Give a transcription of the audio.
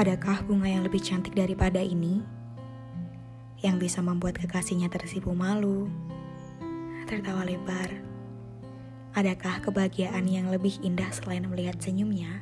Adakah bunga yang lebih cantik daripada ini? Yang bisa membuat kekasihnya tersipu malu, tertawa lebar. Adakah kebahagiaan yang lebih indah selain melihat senyumnya?